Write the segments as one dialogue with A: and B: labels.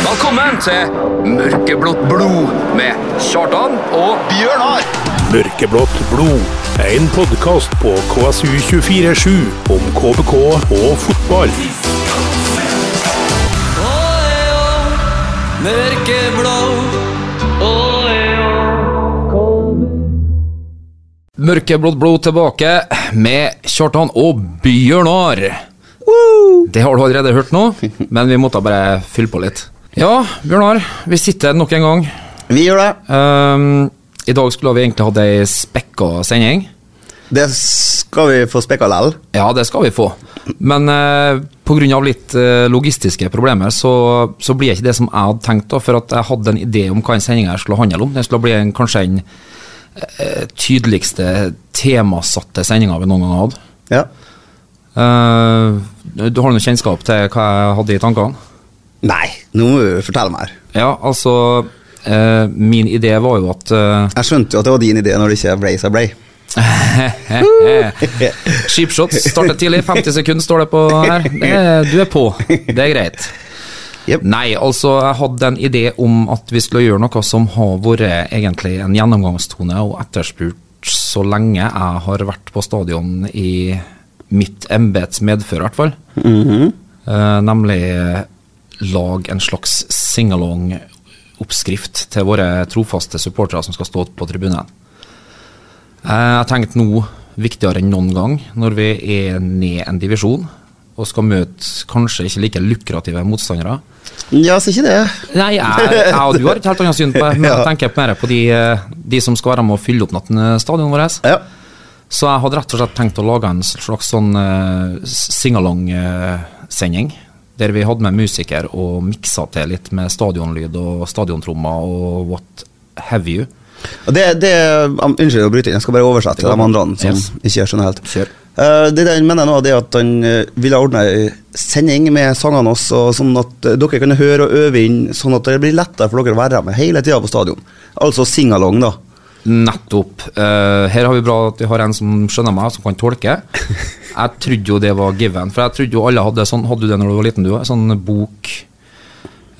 A: Velkommen til Mørkeblått blod med Kjartan og
B: Bjørnar!
C: Mørkeblått blod. En podkast på KSU247 om KBK og fotball.
A: Mørkeblått blod tilbake med Kjartan og Bjørnar. Det har du allerede hørt nå, men vi måtte bare fylle på litt. Ja, Bjørnar, vi sitter nok en gang.
B: Vi gjør det.
A: Um, I dag skulle vi egentlig hatt ei spekka sending.
B: Det skal vi få spekka lell.
A: Ja, det skal vi få. Men uh, pga. litt uh, logistiske problemer, så, så blir ikke det som jeg hadde tenkt. da, For at jeg hadde en idé om hva en sending her skulle handle om. Det skulle bli en, kanskje den uh, tydeligste temasatte sendinga vi noen gang har hatt.
B: Ja.
A: Uh, du har noe kjennskap til hva jeg hadde i tankene?
B: Nei, nå må du fortelle meg. her.
A: Ja, altså eh, Min idé var jo at eh,
B: Jeg skjønte jo at det var din idé når det ikke ble som ble.
A: Cheap startet tidlig, 50 sekunder står det på her. Det, er- du er på, det er greit.
B: Yep.
A: Nei, altså, jeg hadde en idé om at vi skulle gjøre noe som har vært egentlig en gjennomgangstone og etterspurt så lenge jeg har vært på stadion i mitt embets medfør, i hvert fall. Eh, nemlig lag en slags singalong-oppskrift til våre trofaste supportere som skal stå på tribunen. Eh, Jeg har tenkt nå, viktigere enn noen gang, når vi er ned en divisjon og skal møte kanskje ikke like lukrative motstandere.
B: Ja, så ikke det.
A: Nei, jeg, jeg og du har et helt annet syn på det, men jeg tenker mer på de, eh, de som skal være med å fylle opp natten stadionet vårt.
B: Ja.
A: Så jeg hadde rett og slett tenkt å lage en slags sånn uh, singalong-sending. Der vi hadde med musiker og miksa til litt med stadionlyd og stadiontrommer og what have you.
B: Det, det um, Unnskyld å bryte inn, jeg skal bare oversette de andre som
A: Yes.
B: ikke skjønner helt.
A: Kjør.
B: Eh, det han mener nå, det er at han eh, ville ordne sending med sangene hans, sånn at eh, dere kan høre og øve inn, sånn at det blir lettere for dere å være med hele tida på stadion. Altså singalong, da.
A: Nettopp. Her har vi bra at vi har en som skjønner meg, som kan tolke. Jeg trodde jo det var given, for jeg trodde jo alle hadde sånn Hadde du det når du var liten, du? Sånn bok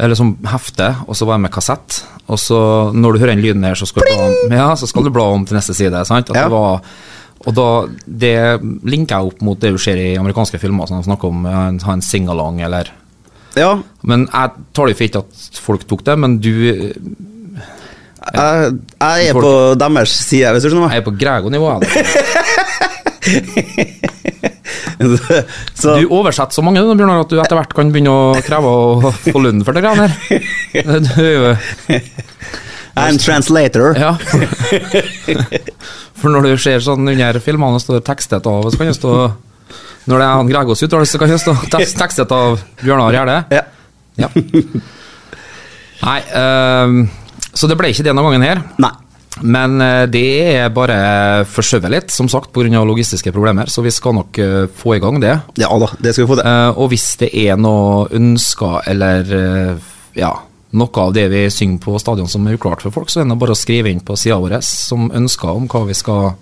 A: eller sånn hefte, og så var jeg med kassett. Og så når du hører den lyden her, så skal om, ja, så skal du bla om til neste side. Sant?
B: Ja.
A: var, og da, det linker jeg opp mot det du ser i amerikanske filmer, som de snakker om å ha en singalong eller
B: Ja,
A: Men jeg tar det for ikke at folk tok det, men du
B: jeg, jeg er på deres side, hvis du skjønner meg.
A: jeg er på Grego-nivå.
B: Så
A: Du oversetter så mange Bjørnar, at du etter hvert kan begynne å kreve å få lønn for det greiene her. Du er jo
B: en translator.
A: Ja. For når du ser sånn under filmene og står tekstet av, så kan det stå Når det er han Gregos uttalelse, så kan det stå tekstet av Bjørnar Gjerde.
B: Ja.
A: Ja. Nei, um, så det ble ikke det denne gangen her.
B: Nei.
A: Men eh, det er bare forskjøvet litt, som sagt, pga. logistiske problemer, så vi skal nok eh, få i gang det.
B: Ja da, det skal vi få det.
A: Eh, og hvis det er noe ønsker eller ja, noe av det vi synger på stadion som er uklart for folk, så er det bare å skrive inn på sida vår som ønsker om hva vi skal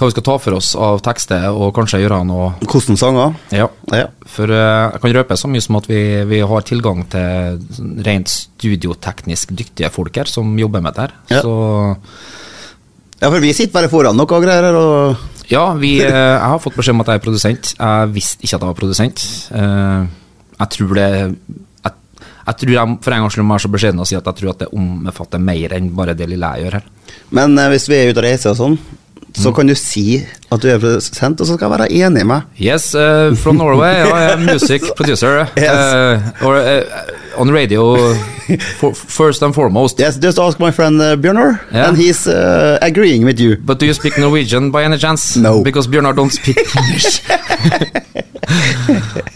A: hva vi skal ta for oss av tekster, og kanskje gjøre noe
B: Hvordan sanger?
A: Ja.
B: Ja.
A: For uh, jeg kan røpe så mye som at vi, vi har tilgang til rent studioteknisk dyktige folk her som jobber med det her.
B: Ja.
A: Så
B: Ja, for vi sitter bare foran noe greier her, og
A: Ja, vi, uh, jeg har fått beskjed om at jeg er produsent. Jeg visste ikke at jeg var produsent. Uh, Jeg tror det Jeg, jeg tror jeg for en gangs skyld må være så beskjeden å si at jeg tror at det omfatter mer enn bare det lille jeg gjør her.
B: Men hvis vi er ute og reiser og sånn. Så kan du si at du er produsent, og så skal jeg være enig med.
A: Yes, uh, from Norway. I am music producer.
B: Yes.
A: Uh, or uh, on radio, for, first and foremost.
B: Yes, just ask my friend uh, Bjørnar,
A: yeah.
B: and he's uh, agreeing with you.
A: But do you speak Norwegian by any chance?
B: No.
A: Because Bjørnar don't speak English.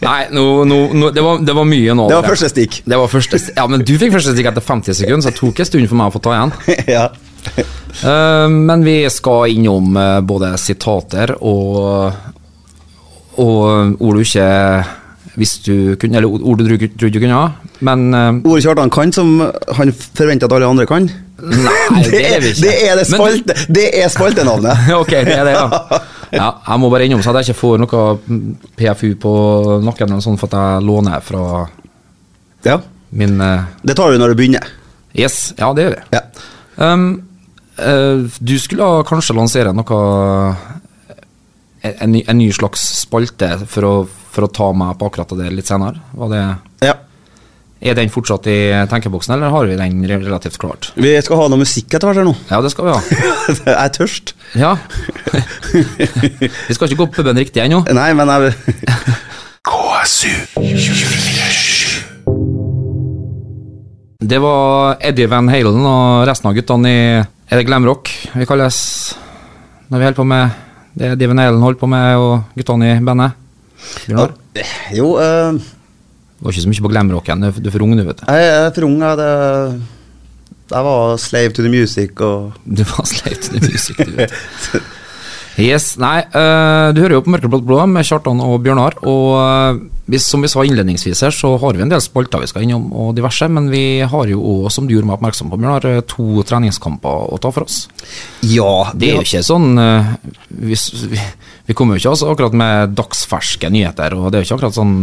A: Nei, no, no, no, det, var, det var mye nå.
B: Det var første stikk.
A: Det var første Ja, men du fikk første stikk etter 50 sekunder, så det tok en stund for meg å få ta igjen.
B: ja.
A: Eh, men vi skal innom eh, både sitater og Og ord du ikke hvis du kunne Eller ord du trodde du kunne ha, men eh,
B: Ord Kjartan kan som han forventer at alle andre kan.
A: Nei, det er vi ikke.
B: det er det
A: Men-
B: det er spaltenavnet.
A: ok, det er det, ja. ja. Jeg må bare innom så at jeg ikke får noe PFU på nakken eller sånn for at jeg låner fra
B: Ja.
A: Min uh,
B: Det tar vi når du begynner.
A: Yes, ja, det gjør vi.
B: Ja.
A: Um, du skulle kanskje lansere noe en, ny, en ny slags spalte for å, for å ta meg på akkurat det litt senere? Var det,
B: ja.
A: er den fortsatt i tenkeboksen, eller har vi den relativt klart?
B: Vi skal ha noe musikk etter hvert her nå.
A: Ja, det skal vi ha.
B: Jeg er tørst.
A: Ja. vi skal ikke gå på puben riktig ennå.
B: Nei, men jeg
C: KSU 247.
A: Det var Eddie Van Halen og resten av guttene i Er det glamrock vi kalles når vi holder på med det Diven Eilen holder på med, og guttene i bandet? Ja,
B: Jo, uh,
A: Det var ikke så mye på glem-rock igjen du er for ung, du, vet du.
B: jeg er for ung. Jeg, det, jeg var slave to the music og
A: Du var slave to the music, du vet. Yes, nei, uh, du hører jo på Mørkeblått blå med Kjartan og Bjørnar, og uh, som vi sa innledningsvis her, så har vi en del spalter vi skal innom, og diverse, men vi har jo òg, som du gjorde meg oppmerksom på, Bjørnar, eh, to treningskamper å ta for oss.
B: Ja,
A: Det er jo ikke sånn uh, vi, vi, vi kommer jo ikke altså akkurat med dagsferske nyheter, og det er jo ikke akkurat sånn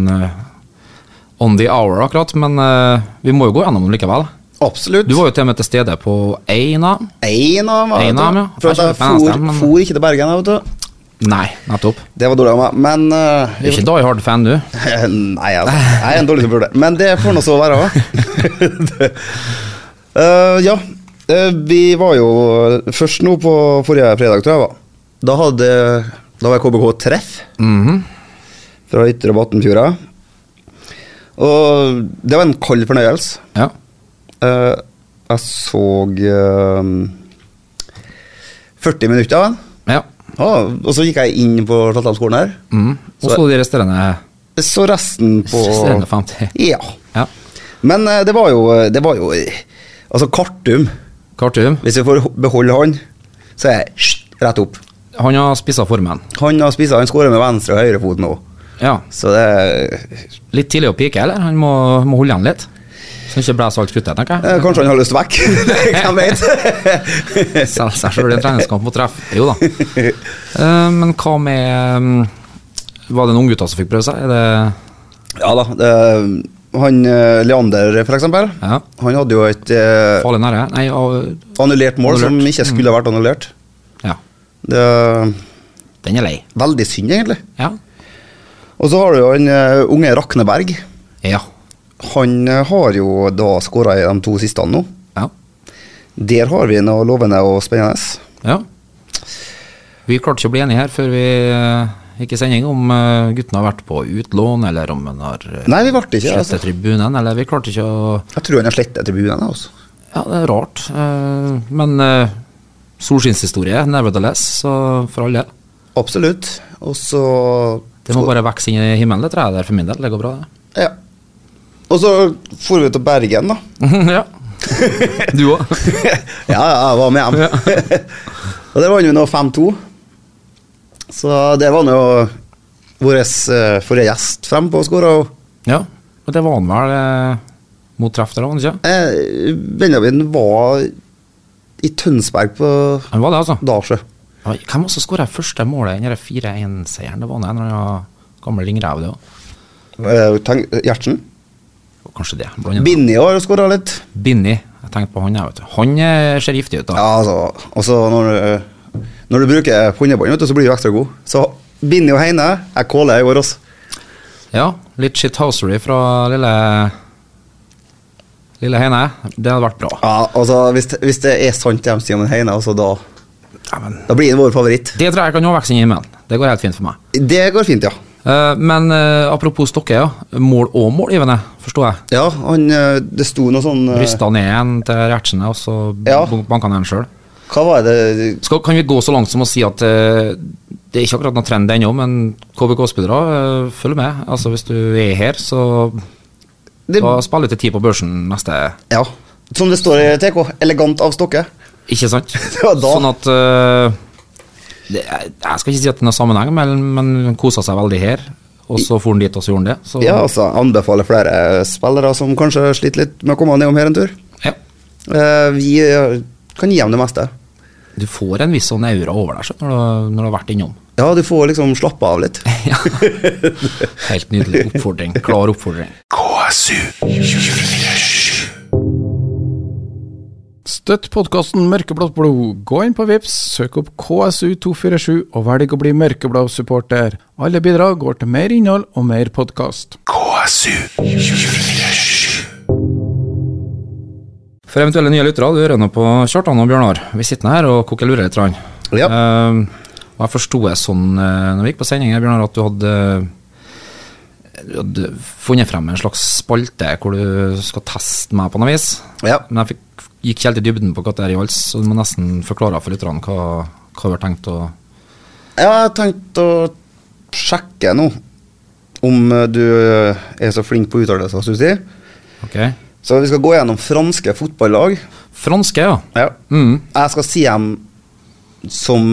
A: on the hour, akkurat, men vi må jo gå gjennom dem likevel.
B: Absolutt.
A: Du var jo til og med til stede på Eina.
B: Eina, dem,
A: ja.
B: For jeg
A: Jeg er ikke
B: for,
A: men-
B: for ikke til Bergen, vet du.
A: Nei, nettopp.
B: Det var dårlig av meg, men uh,
A: Du er ikke Die Hard-fan, du?
B: Nei, altså, jeg er en dårlig supporter. Men det får nå så være. Det- Eh, ja, uh, vi var jo først nå på forrige fredag, tror jeg var. Da hadde Da var KBK treff
A: Mhm.
B: fra Ytre Batnfjorda. Og det var en kald fornøyelse.
A: Ja.
B: Eh, jeg så uh, 40 minutter
A: ja.
B: Ah, og så gikk jeg inn på Slathamskolen her.
A: Mm. Og
B: Så-
A: så de resterende,
B: Så resten på
A: resterende 50.
B: Ja.
A: Ja.
B: Men uh, det var jo, det var jo eh, Altså, Kartum
A: Kartum,
B: Hvis vi får beholde han, så er jeg rett opp.
A: han har spissa formen.
B: Han har spissa, han skårer med venstre og høyrefot nå.
A: Ja.
B: Så det
A: Litt tidlig å pike, eller? Han må, må holde igjen litt. Så ikke blæser alt kruttet, tenker
B: eh,
A: jeg.
B: Kanskje han har lyst vekk. Hvem vet?
A: Selge seg sjøl i en treningskamp mot treff. Jo da. Eh, men hva med mm, Var det en gutter som fikk prøve seg? Det
B: ja da. Det, han eh, Leander, eksempel.
A: ja,
B: Han hadde jo et eh,
A: farlig nære? Nei, av,
B: annullert mål som ikke skulle ha vært annullert.
A: ja.
B: Det
A: Den er lei.
B: veldig synd, egentlig.
A: Ja.
B: Og så har du jo han eh, unge Rakneberg.
A: Ja.
B: Han eh, har jo da skåra i de to siste nå.
A: Ja.
B: Der har vi noe lovende og spennende.
A: ja. Vi klarte ikke å bli enige her før vi eh, gikk i sending om eh, gutten har vært på utlån, eller om han har uh,
B: Nei, vi ble ikke.
A: slettet
B: Altså.
A: tribunen, eller vi klarte ikke å
B: Jeg tror han har slettet tribunen. Altså.
A: Ja, det er rart. eh, men solskinnshistorie, nevertheless, så for all del.
B: Absolutt. Og så
A: Det må bare vokse inn i himmelen, tror jeg det er for min del. Det går bra, det.
B: Ja. Og så dro vi til Bergen, da.
A: ja. Du òg?
B: ja, ja, jeg var med hjem. og der vant vi nå 5-2. Så det var nå vår uh, forrige gjest frem på og skåre.
A: Ja. Og det var han vel eh, mot treff der, var han ikke?
B: Eh, Benjamin var i Tønsberg på
A: Han var det, altså.
B: Dalsjø.
A: Ja, Hvem det skåra første målet i den 4-1-seieren? Det var en eller annen gammel ringrev, det òg.
B: Eh, Gjertsen.
A: Kanskje det.
B: Binni har skåra litt.
A: Binni. Jeg tenkte på han, jeg, vet du. Han eh, ser giftig ut, da.
B: Ja, altså, og så når, du- når du bruker håndbånd, så blir du ekstra god. Så Binni og Heine er kåle i år også.
A: Ja, litt shithousery fra lille Lille Heine. Det hadde vært bra.
B: Ja, altså, hvis, hvis det er sant det de sier om Heine, altså, da,
A: Ja, men
B: da blir han vår favoritt.
A: det tror jeg kan vokse inn i himmelen. Det går helt fint for meg.
B: Det går fint, ja.
A: Eh, men eh, apropos Stokke, ja. Mål og målgivende, forsto jeg.
B: Ja, han, eh, det sto noe sånn
A: Rysta ned en til Gjertsen, og så
B: Ja.
A: banka han en sjøl.
B: Hva var det
A: Kan vi gå så langt som å si at det er ikke akkurat noen trend ennå, men KBK-spillere uh, følger med. Altså Hvis du er her, så
B: Det-
A: da spiller du til ti på børsen neste
B: Ja. Som det står i TK, elegant av Stokke.
A: Ikke sant? Sånn at eh, det, Jeg skal ikke si at det er noen sammenheng, men, men kosa seg veldig her. Og så for han dit, og så gjorde han det. Så,
B: Ja, altså, anbefaler flere spillere som kanskje sliter litt med å komme ned om her en tur.
A: ja.
B: Eh, vi eh, kan gi dem det meste.
A: Du får en viss sånn aura over deg når, du, når du har vært innom.
B: Ja, du får liksom slappe av litt.
A: Ja. Helt nydelig oppfordring. Klar oppfordring.
C: KSU KSU 247.
D: Støtt podkasten Mørkeblått blod. Gå inn på Vips, søk opp KSU247 og velg å bli mørkeblå supporter. Alle bidrag går til mer innhold og mer podkast.
C: KSU 247.
A: For eventuelle nye lyttere, du hører nå på Kjartan og Bjørnar. Vi sitter her og koker lurer litt.
B: Ja.
A: Uh, og jeg forsto det sånn uh, når vi gikk på sending, Bjørnar, at du hadde, du hadde funnet frem en slags spalte hvor du skal teste meg på noe vis.
B: Ja.
A: Men jeg fikk, gikk helt i dybden på hva det er i hals, så du må nesten forklare for lytterne hva, hva du har tenkt å
B: Jeg har tenkt å sjekke nå om eh, du eh, er så flink på uttalelser, du sier. Så vi skal gå gjennom franske fotballag.
A: Franske, ja.
B: Ja.
A: Mm.
B: Jeg skal si dem som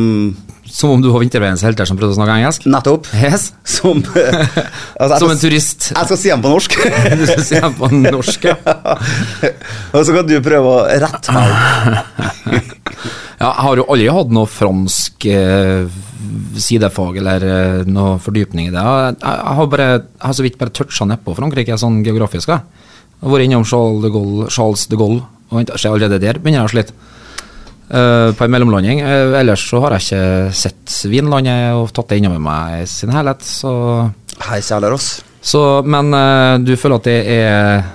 A: Som om du var vinterveiens helter som prøvde å snakke engelsk?
B: Nettopp.
A: Yes.
B: Som, altså,
A: Som en turist.
B: Jeg skal si dem på norsk.
A: Du skal si dem på norsk, ja.
B: Og så kan du prøve å rette meg.
A: Ja, jeg har jo aldri hatt noe fransk eh, sidefag eller eh, noe fordypning i det. Jeg, jeg, har bare, jeg har så vidt bare toucha nedpå Frankrike sånn geografisk. Jeg har vært innom Charles de Gaulle, Charles de Gaulle og allerede der begynner jeg å slite. Eh, på en mellomlanding. Eh, ellers så har jeg ikke sett Vinlandet og tatt det innover meg i sin helhet, så,
B: Hei, kjære oss.
A: så Men eh, du føler at det er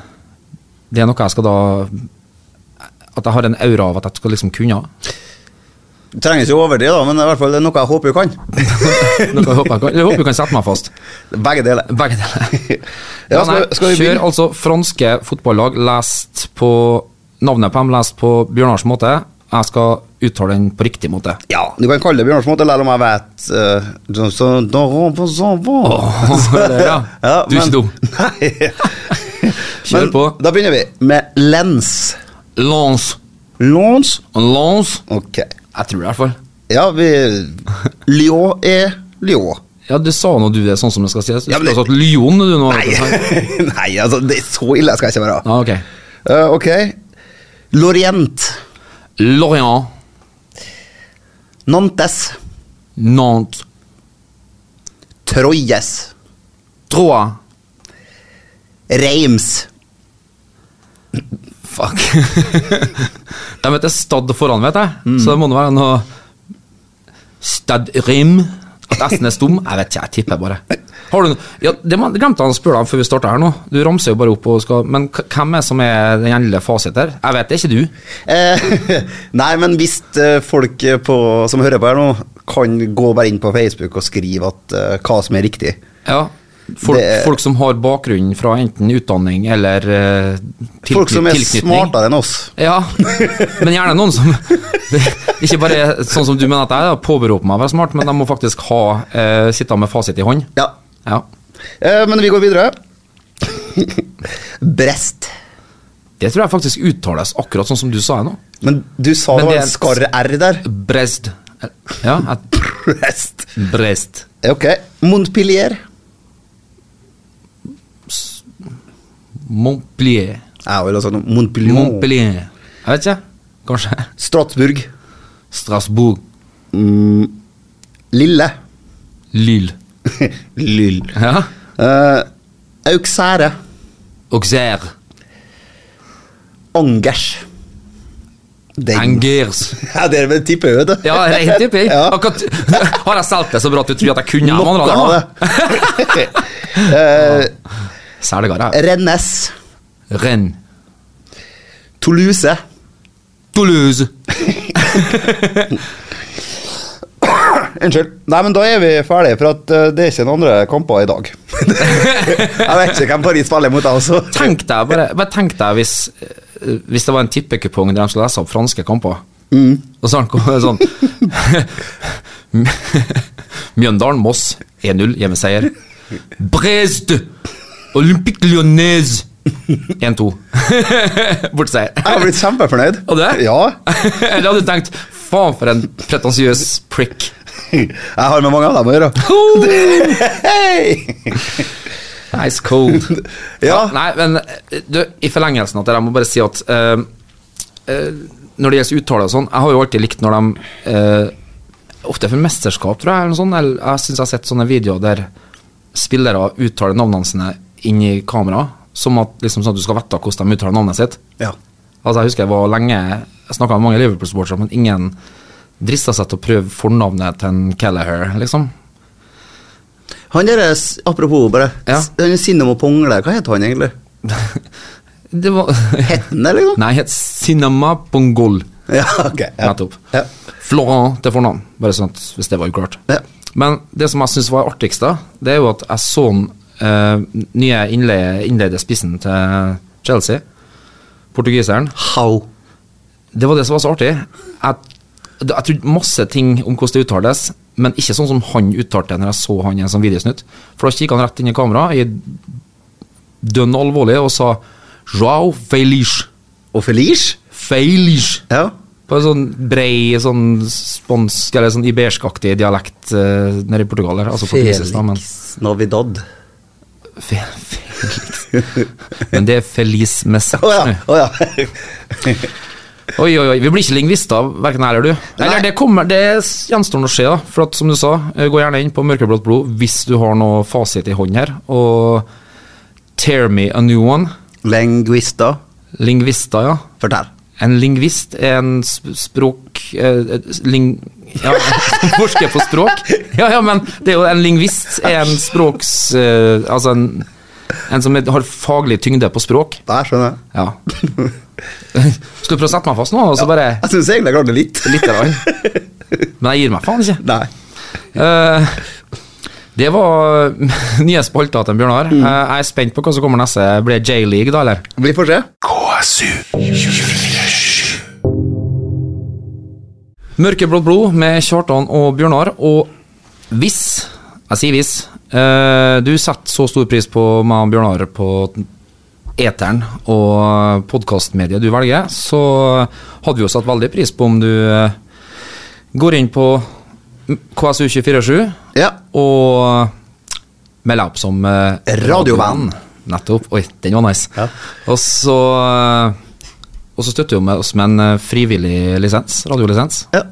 A: Det er noe jeg skal da At jeg har en aura av at jeg skal liksom kunne?
B: Du trenger ikke overdrive, da, men i hvert fall det er noe jeg håper du kan.
A: Noe jeg håper jeg kan, jeg håper du kan sette meg fast.
B: Begge deler.
A: Begge deler.
B: Ja,
A: Ja,
B: skal,
A: vi,
B: skal vi
A: kjør altså franske fotballag lest på Navnet på dem lest på Bjørnars måte. Jeg skal uttale den på riktig måte.
B: Ja, du kan kalle det Bjørnars måte, eller om jeg vet uh, så, så, da, på så,
A: ja. Du er ikke dum.
B: Nei.
A: Kjør
B: Men
A: på.
B: Da begynner vi med lens.
A: Lons.
B: Lens?
A: Lons.
B: Ok.
A: Jeg tror det i hvert fall.
B: Ja, vi Lyon er Lyon.
A: Ja, du sa nå du det sånn som det skal sies. Du
B: Ja, men
A: skulle sagt Lyon, du nå.
B: Nei, nei, altså, det er så ille skal jeg ikke være.
A: Ah, ok.
B: Uh, ok. Lorient.
A: Lorient.
B: Nantes.
A: Nantes.
B: Troyes.
A: Troa.
B: Reims.
A: Fuck. De heter Stad foran, vet jeg.
B: Mm.
A: Så det må være noe Stad Rim. At S-en er stum? Jeg vet ikke, jeg tipper bare. Har du ja, det glemte jeg å spørre deg før vi starta her nå. Du ramser jo bare opp og skal Men hvem er som er den endelige fasit her? Jeg vet det er ikke du.
B: Eh, nei, men hvis eh, folk eh, på, som hører på her nå, kan gå bare inn på Facebook og skrive at, uh, hva som er riktig.
A: Ja. Folk,
B: Det
A: folk som har bakgrunn fra enten utdanning eller uh,
B: Folk som er smartere enn oss.
A: Ja, men gjerne noen som Ikke bare sånn som du mener at jeg påberoper meg å være smart, men de må faktisk ha uh, sitte med fasit i hånd.
B: Ja.
A: Ja.
B: Eh, men vi går videre. Brest.
A: Det tror jeg faktisk uttales akkurat sånn som du sa nå.
B: Men du sa
A: Men
B: det var en skarre R der.
A: Brest. Ja, et
B: Brest.
A: Brest.
B: Ok. Montpellier.
A: Montpellier.
B: Jeg vil ha sagt. Montpellier.
A: Montpellier. Jeg vet ikke. Kanskje.
B: Strasbourg.
A: Strasbourg.
B: Mm, Lille.
A: Lille.
B: Lille.
A: Ja.
B: Uh, Auxerre.
A: Auxerre.
B: Angers. Den.
A: Angers.
B: Ja, det er vel tippet, vet du.
A: Ja, en tipper.
B: Ja.
A: Akkurat Har jeg solgt det så bra at du tror at jeg kunne de andre?
B: Noe av det. Eh,
A: Selger.
B: Rennes.
A: Rennes.
B: Toulouse.
A: Toulouse.
B: Unnskyld. Nei, men da er vi ferdige, for at eh, det er ikke noen andre kamper i dag. jeg vet ikke hvem Paris spiller mot, altså.
A: Tenk deg bare, bare tenk deg hvis, eh, hvis det var en tippekupong der de skulle lese opp franske kamper.
B: Mm.
A: Og så kom kommet sånn Mjøndalen-Moss 1-0, hjemmeseier. Brest! Olympique Lyonnaise 1-2. Bortseier.
B: Jeg har blitt kjempefornøyd.
A: Og det?
B: Ja.
A: Eller hadde du tenkt faen for en pretensiøs prick.
B: Jeg har med mange av dem å gjøre.
A: Nice cold.
B: Ja.
A: Nei, men eh, du, i forlengelsen av det, jeg må bare si at uh, når det gjelder uttale og sånn, jeg har jo alltid likt når de uh, Ofte for mesterskap, tror jeg, eller sånt. Eller jeg syns jeg har sett sånne videoer der spillere uttaler navnene sine inn i kamera. som at, liksom, sånn at du skal vite hvordan de uttaler navnet sitt.
B: Ja.
A: Altså Jeg husker jeg var lenge Jeg snakka med mange Liverpool-sportere, men ingen drista seg til å prøve fornavnet til en Callagher, liksom.
B: Han der, er apropos bare,
A: Ja.
B: han er å Pongle, hva heter han egentlig?
A: Det var
B: Het han det, liksom?
A: Nei, het Cinema Pongol.
B: Ja, ok. Ja.
A: Nettopp.
B: Ja.
A: Florent til fornavn, bare sånn at hvis det var uklart.
B: Ja.
A: Men det som jeg syns var artigst, da, det er jo at jeg så den uh, nye innleide, innleide spissen til Chelsea, portugiseren.
B: How?
A: Det var det som var så artig. Jeg, jeg trodde masse ting om hvordan det uttales, men ikke sånn som han uttalte det når jeg så han i en sånn videosnutt. For da kikka han rett inn i kameraet, dønn alvorlig, og sa Joao Felice.
B: Og Felice?
A: Felice.
B: Ja.
A: På en sånn brei, sånn spansk eller sånn iberskaktig dialekt uh, nede i Portugal. der, Altså Felix da, men
B: Navidad.
A: Fe, Felix. Men det er Feliz Message.
B: Å ja.
A: nå.
B: Å ja.
A: Oi, oi, oi. Vi blir ikke lingvister, verken jeg eller du. Eller det kommer, det gjenstår å se, da. For at, som du sa, eh, gå gjerne inn på Mørkeblått blod hvis du har noe fasit i hånd her. Og tear me a new one.
B: Linguista.
A: Lingvister, ja.
B: Fortell.
A: En lingvist er en språk... eh, ling... Ja, forsker på språk. Ja, ja, men det er jo en lingvist er en språks... eh, altså en, en som har faglig tyngde på språk.
B: Der skjønner jeg.
A: Ja. Skal du prøve å sette meg fast nå, og så bare
B: Jeg syns egentlig jeg klarte det litt.
A: litt. Men jeg gir meg faen ikke.
B: Nei.
A: Uh, det var nye spalter til Bjørnar. Eh, jeg er spent på hva som kommer neste. Blir det J-league, da, eller?
B: Vi får se.
C: KSU 247.
A: Mørkeblått blod med Kjartan og Bjørnar. Og hvis, jeg sier hvis, du setter så stor pris på meg og Bjørnar på eteren og podkastmediet du velger, så hadde vi jo satt veldig pris på om du eh, går inn på KSU247
B: Ja.
A: og melder opp som eh,
B: Radiovenn.
A: Nettopp. Oi, den var nice.
B: Ja.
A: Og så eh, Og så støtter vi oss med en eh, frivillig lisens, radiolisens.
B: ja.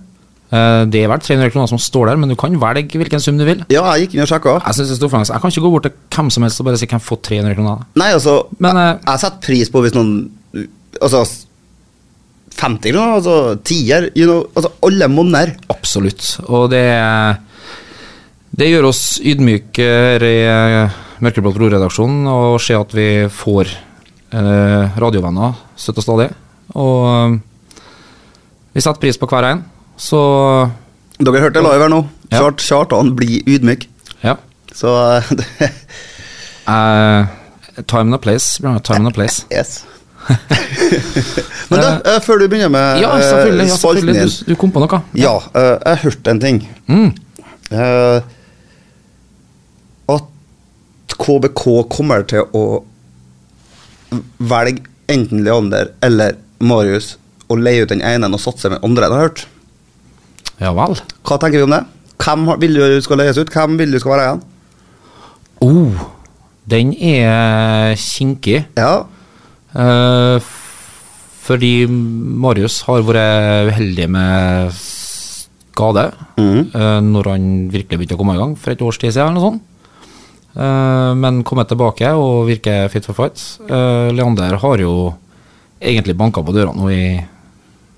A: Eh, Det er vel 300 kroner som står der, men du kan velge hvilken sum du vil.
B: Ja, jeg gikk inn og sjekka.
A: Jeg synes det er stor. Jeg kan ikke gå bort til hvem som helst og bare si hvem får 300 kroner.
B: Nei, altså
A: Men,
B: jeg,
A: eh,
B: jeg setter pris på hvis noen Altså 50 kroner, altså tier, you know, altså alle monner.
A: Absolutt. Og det Det gjør oss ydmyke her i eh, Mørkeblått blod-redaksjonen å se at vi får eh, radiovenner støtt og stadig. Og vi setter pris på hver en, så
B: Dere hørte det live her nå.
A: Ja.
B: Kjart, Kjartan blir ydmyk.
A: ja.
B: Så det-
A: uh, time and a place. Time and a place.
B: Yes. Men da, eh, før du begynner med
A: Ja,
B: eh,
A: selvfølgelig. Ja, selvfølgelig. Du, du kom på noe.
B: Ja, eh, jeg hørte en ting.
A: Mm.
B: Eh, at KBK kommer til å velge enten Leander eller Marius og leie ut den ene og satse med andre. Det har jeg hørt.
A: Ja vel.
B: Hva tenker vi om det? Hvem vil du skal leies ut? Hvem vil du skal være igjen?
A: Oh, den er kinkig.
B: Ja.
A: Eh, fordi Marius har vært uheldig med skade
B: mm.
A: eh, når han virkelig begynte å komme i gang for et års tid siden. eller noe sånt. Eh, men kommet tilbake og virker fit for fight. Eh, Leander har jo egentlig banka på døra nå i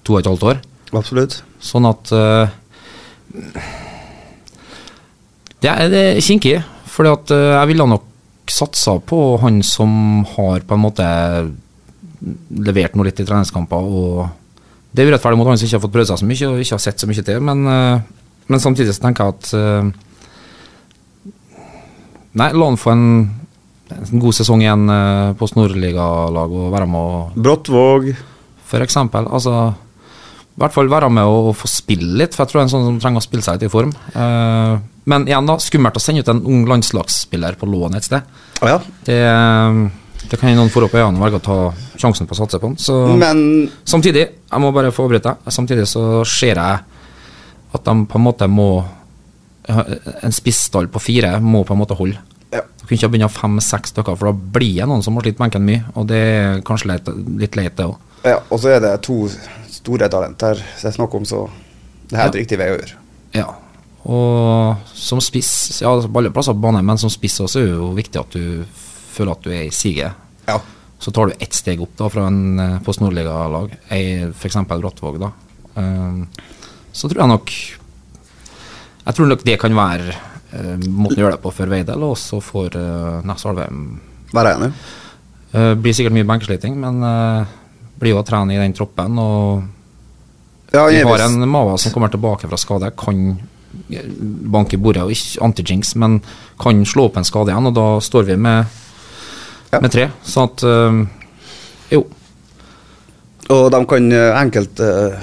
A: to og et halvt år.
B: Absolutt.
A: Sånn at eh, Det er, kinkig, at eh, jeg ville nok satsa på han som har på en måte levert noe litt i treningskamper. og Det er urettferdig mot han som ikke har fått prøvd seg så mye og ikke har sett så mye til. Men, eh, men samtidig så tenker jeg at Nei, la han få en, en god sesong igjen på Nordligalag og være med og
B: Brattvåg.
A: for eksempel. Altså, i hvert fall være med og, og få spille litt, for jeg tror det er en sånn som trenger å spille seg litt i form. Uh, men igjen, da, skummelt å sende ut en ung landslagsspiller på lån et sted.
B: Oh, ja.
A: Det, eh, det kan noen få opp øynene og velge å ta sjansen på å satse på den. Så
B: Men
A: samtidig, jeg må bare få avbryte, samtidig så ser jeg at de på en måte må En spissstall på fire må på en måte holde.
B: Ja.
A: Du kunne ikke begynne fem-seks stykker, for da blir det noen som har slitt benken mye, og det er kanskje litt, litt leit, det òg.
B: Ja, og så er det to store talenter det er snakk om, så det er helt
A: Ja.
B: riktig vei å gjøre.
A: Ja, og som spiss Ja, altså alle plasser på banen, men som spiss også er det jo viktig at du føler at du er i siget
B: Ja.
A: Så tar du ett steg opp da fra en eh, Post Nordliga-lag, f.eks. Brattvåg, da. Um, så tror jeg nok Jeg tror nok det kan være uh, måten å gjøre det på for Veidel, og også for uh, Ness Alvheim.
B: Vær enig.
A: Uh, blir sikkert mye benkesliting, men eh, blir jo å trene i den troppen. Og
B: Ja,
A: vi har en Mava som kommer tilbake fra skade, kan eh, banke i bordet, og ikke anti-jinx, men kan slå opp en skade igjen, og da står vi med,
B: Ja.
A: med tre. Så at eh, Jo.
B: Og de kan eh, enkelt uh,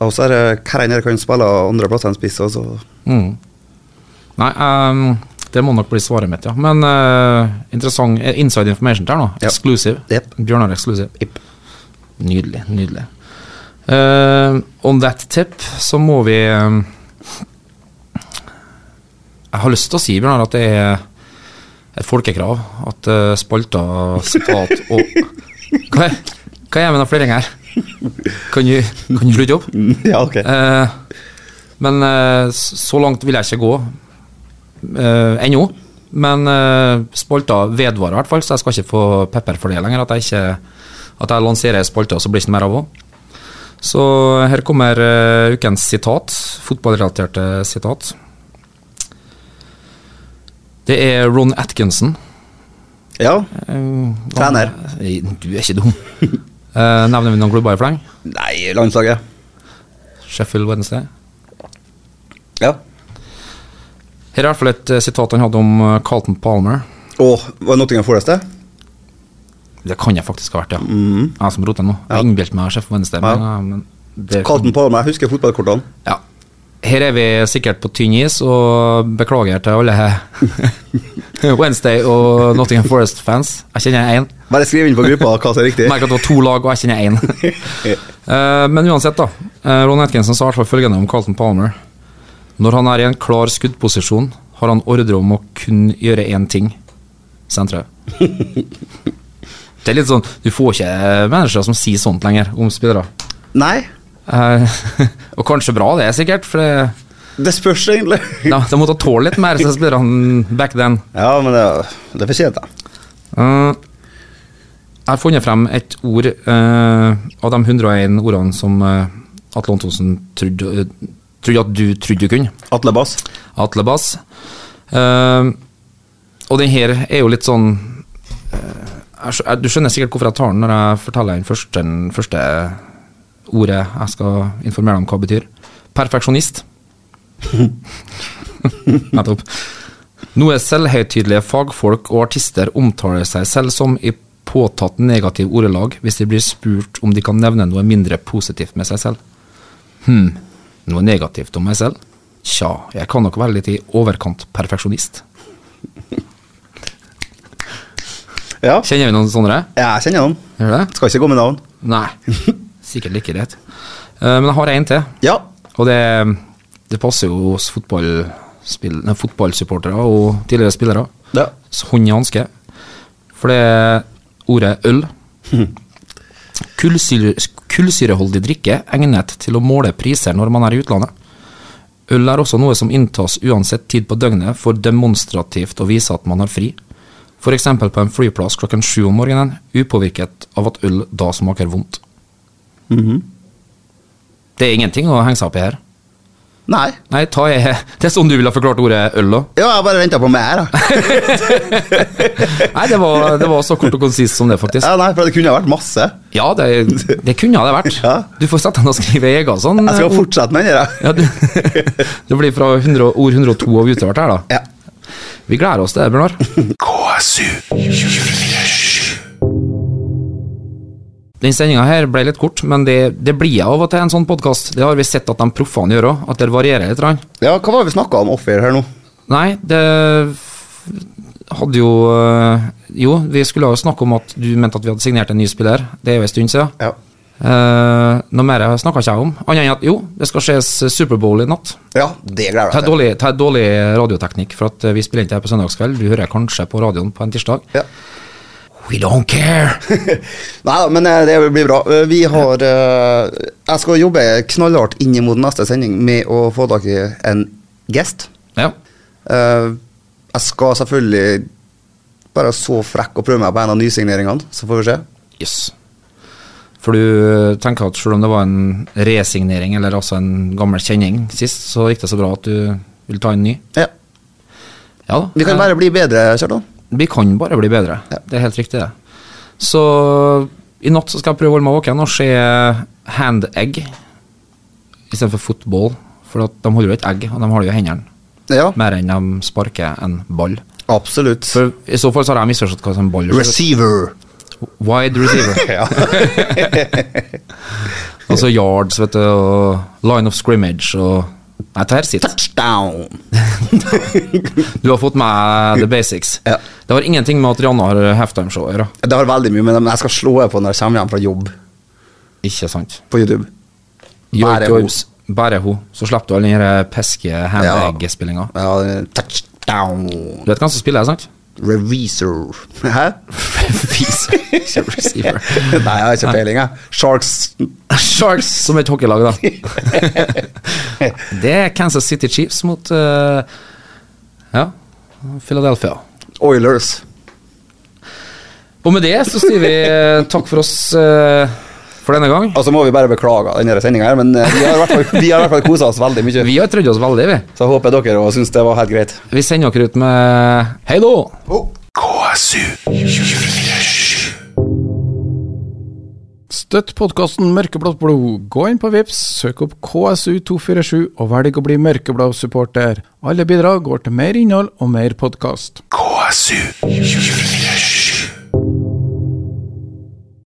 B: Og så er det hver kan spille andre plasser enn spiss. også.
A: Mm. Nei, um, det må nok bli svaret mitt, ja. Men uh, interessant eh, inside information der, nå. Exclusive.
B: Jep.
A: Bjørnar Exclusive.
B: Ipp.
A: Nydelig. Nydelig. Uh, on that tip så må vi eh, Jeg har lyst til å si, Bjørnar, at det er et folkekrav at uh, spalter, sitat og Hva er, hva er med den fliringen her? Kan du, kan slutte opp?
B: Ja, ok.
A: Uh, men uh, så langt vil jeg ikke gå uh, ennå. Men uh, spalta vedvarer i hvert fall, så jeg skal ikke få pepper for det lenger. At jeg, ikke, at jeg lanserer spalter, så blir det ikke mer av henne. Så her kommer uh, ukens sitat. Fotballrelaterte sitat. Det er Ron Atkinson.
B: Ja.
A: Eh,
B: Trener.
A: Du er ikke dum. uh, nevner vi noen klubber i fleng?
B: Nei, landslaget.
A: Sheffield Wednesday.
B: Ja.
A: Her er i hvert fall et sitat han hadde om Carlton Palmer.
B: Og var det Nottingham Forest, det?
A: Det kan jeg faktisk ha vært, ja.
B: Mm.
A: Jeg som roter nå. Jeg innbilte meg Sheffield Wednesday.
B: Ja.
A: Men, men det,
B: Carlton Palmer, jeg husker fotballkortene.
A: Ja. Her er vi sikkert på tynn is, og beklager til alle Wednesday og Nottingham Forest-fans. Jeg kjenner én.
B: Bare skriv inn på gruppa hva som er riktig.
A: Merker at det var to lag, og jeg kjenner én. Eh, men uansett, da. Uh, Ron Atkinson sa i hvert fall følgende om Carlton Palmer. Når han er i en klar skuddposisjon, har han ordre om å kun gjøre én ting. Sentre. Det er litt sånn Du får ikke mennesker som sier sånt lenger om spillere.
B: Nei,
A: Uh, og kanskje bra, det er sikkert, for det,
B: det spørs egentlig.
A: ja, de måtte tåle litt mer, så spillerne back then.
B: Ja, men det, det fortjente jeg.
A: Uh, jeg har funnet frem et ord uh, av de 101 ordene som uh, Atle Antonsen trodde, eh, trodde at du trodde du kunne.
B: Atle Bass.
A: Atle Bass. Eh, og den her er jo litt sånn eh, jeg Du skjønner sikkert hvorfor jeg tar den når jeg forteller den første, den første ordet jeg skal informere deg om hva det betyr. Perfeksjonist. Nettopp. Noe selvhøytidelige fagfolk og artister omtaler seg selv som i påtatt negativ ordelag hvis de blir spurt om de kan nevne noe mindre positivt med seg selv. Hm, noe negativt om meg selv? Tja, jeg kan nok være litt i overkant perfeksjonist.
B: Ja,
A: Kjenner vi noen sånne?
B: jeg kjenner noen.
A: Gjør det?
B: Skal ikke gå med navn.
A: Nei, sikkert like greit. Uh, men jeg har en til,
B: Ja.
A: og det, det passer jo hos fotballsupportere og tidligere spillere.
B: ja.
A: Hånd i hanske. For det er ordet øl. Kullsyre, kullsyreholdig drikke egnet til å måle priser når man er i utlandet. Øl er også noe som inntas uansett tid på døgnet for demonstrativt å vise at man har fri. F.eks. på en flyplass klokken sju om morgenen, upåvirket av at øl da smaker vondt. Det er ingenting å henge seg opp i her.
B: Nei.
A: Nei, ta i Det er sånn du ville forklart ordet øl, da?
B: Ja, jeg bare venta på mer, da.
A: Nei, det var, det var så kort og konsist som det, faktisk.
B: Ja, nei, for det kunne ha vært masse.
A: Ja, det, det kunne det vært.
B: Ja.
A: Du får sette deg og skrive egen sånn.
B: Jeg skal fortsette med den her.
A: Ja, du, det blir fra 100, ord 102 og utover her, da.
B: Ja.
A: Vi gleder oss til det, Bjørnar.
C: KSU 247.
A: Den sendinga her ble litt kort, men det, det blir av og til en sånn podkast. Det har vi sett at de proffene gjør òg, at det varierer litt.
B: ja, hva var det vi snakka om off-air her nå?
A: Nei, det hadde jo øh, Jo, vi skulle jo snakke om at du mente at vi hadde signert en ny spiller. Det er jo en stund siden.
B: Ja.
A: Eh, noe mer snakka ikke jeg om, annet enn at jo, det skal skjes Superbowl i natt.
B: ja, det gleder jeg meg til.
A: ta dårlig radioteknikk, for at eh, vi spiller inn her på søndagskveld. Du hører kanskje på radioen på en tirsdag.
B: Ja.
A: We don't care!
B: Nei da, men eh, det blir bra. Vi har uh, Jeg skal jobbe knallhardt inn mot neste sending med å få tak i en gjest.
A: Ja.
B: Uh, Jeg skal selvfølgelig Bare så frekk å prøve meg på en av nysigneringene, så får vi se.
A: Yes. For du tenker at selv om det var en resignering, eller altså en gammel kjenning sist, så gikk det så bra at du vil ta en ny?
B: Ja.
A: Ja da.
B: Vi kan
A: Eh,
B: bare bli bedre, Kjartan.
A: Vi kan bare bli bedre.
B: Ja.
A: Det er helt riktig, det. Så i natt så skal jeg prøve å holde meg våken og se hand egg istedenfor football. For de holder jo et egg, og de har det jo i hendene.
B: Ja,
A: Mer enn de sparker en ball.
B: absolutt.
A: For I så fall så har jeg misforstått hva som ball er.
B: Receiver.
A: Wide receiver.
B: Ja.
A: Altså yards, vet du, og line of scrimmage og Nei, dette her sitter.
B: Touchdown.
A: Du har fått med the basics.
B: Ja.
A: Det har ingenting med at Rihanna har halftimeshow å gjøre.
B: Det har veldig mye, men jeg skal slå det på når jeg kommer hjem fra jobb
A: Ikke sant.
B: på YouTube. Bare hun.
A: Bare hun. Så slipper du all den peske Handegg-spillinga
B: Ja, touchdown.
A: Du vet hvem som spiller, sant?
B: Revisor. Hæ?
A: Revisor, ikke receiver.
B: Nei, jeg har ikke peiling, jeg. Sharks
A: Sharks som et hockeylag, da. Det er Kansas City Chiefs mot uh, Ja, Philadelphia.
B: Oilers.
A: Og med det så sier vi uh, takk for oss Uh, for denne gang.
B: Og så må vi bare beklage denne sendinga men vi har i hvert fall, kosa oss veldig mye.
A: Vi har trødd oss veldig, vi.
B: Så håper dere òg syns det var helt greit.
A: Vi sender dere ut med Hei da!
C: KSU 247.
D: Støtt podkasten Mørkeblått blod. Gå inn på Vips, søk opp KSU247 og velg å bli mørkeblå supporter. Alle bidrag går til mer innhold og mer podkast.
C: KSU 247.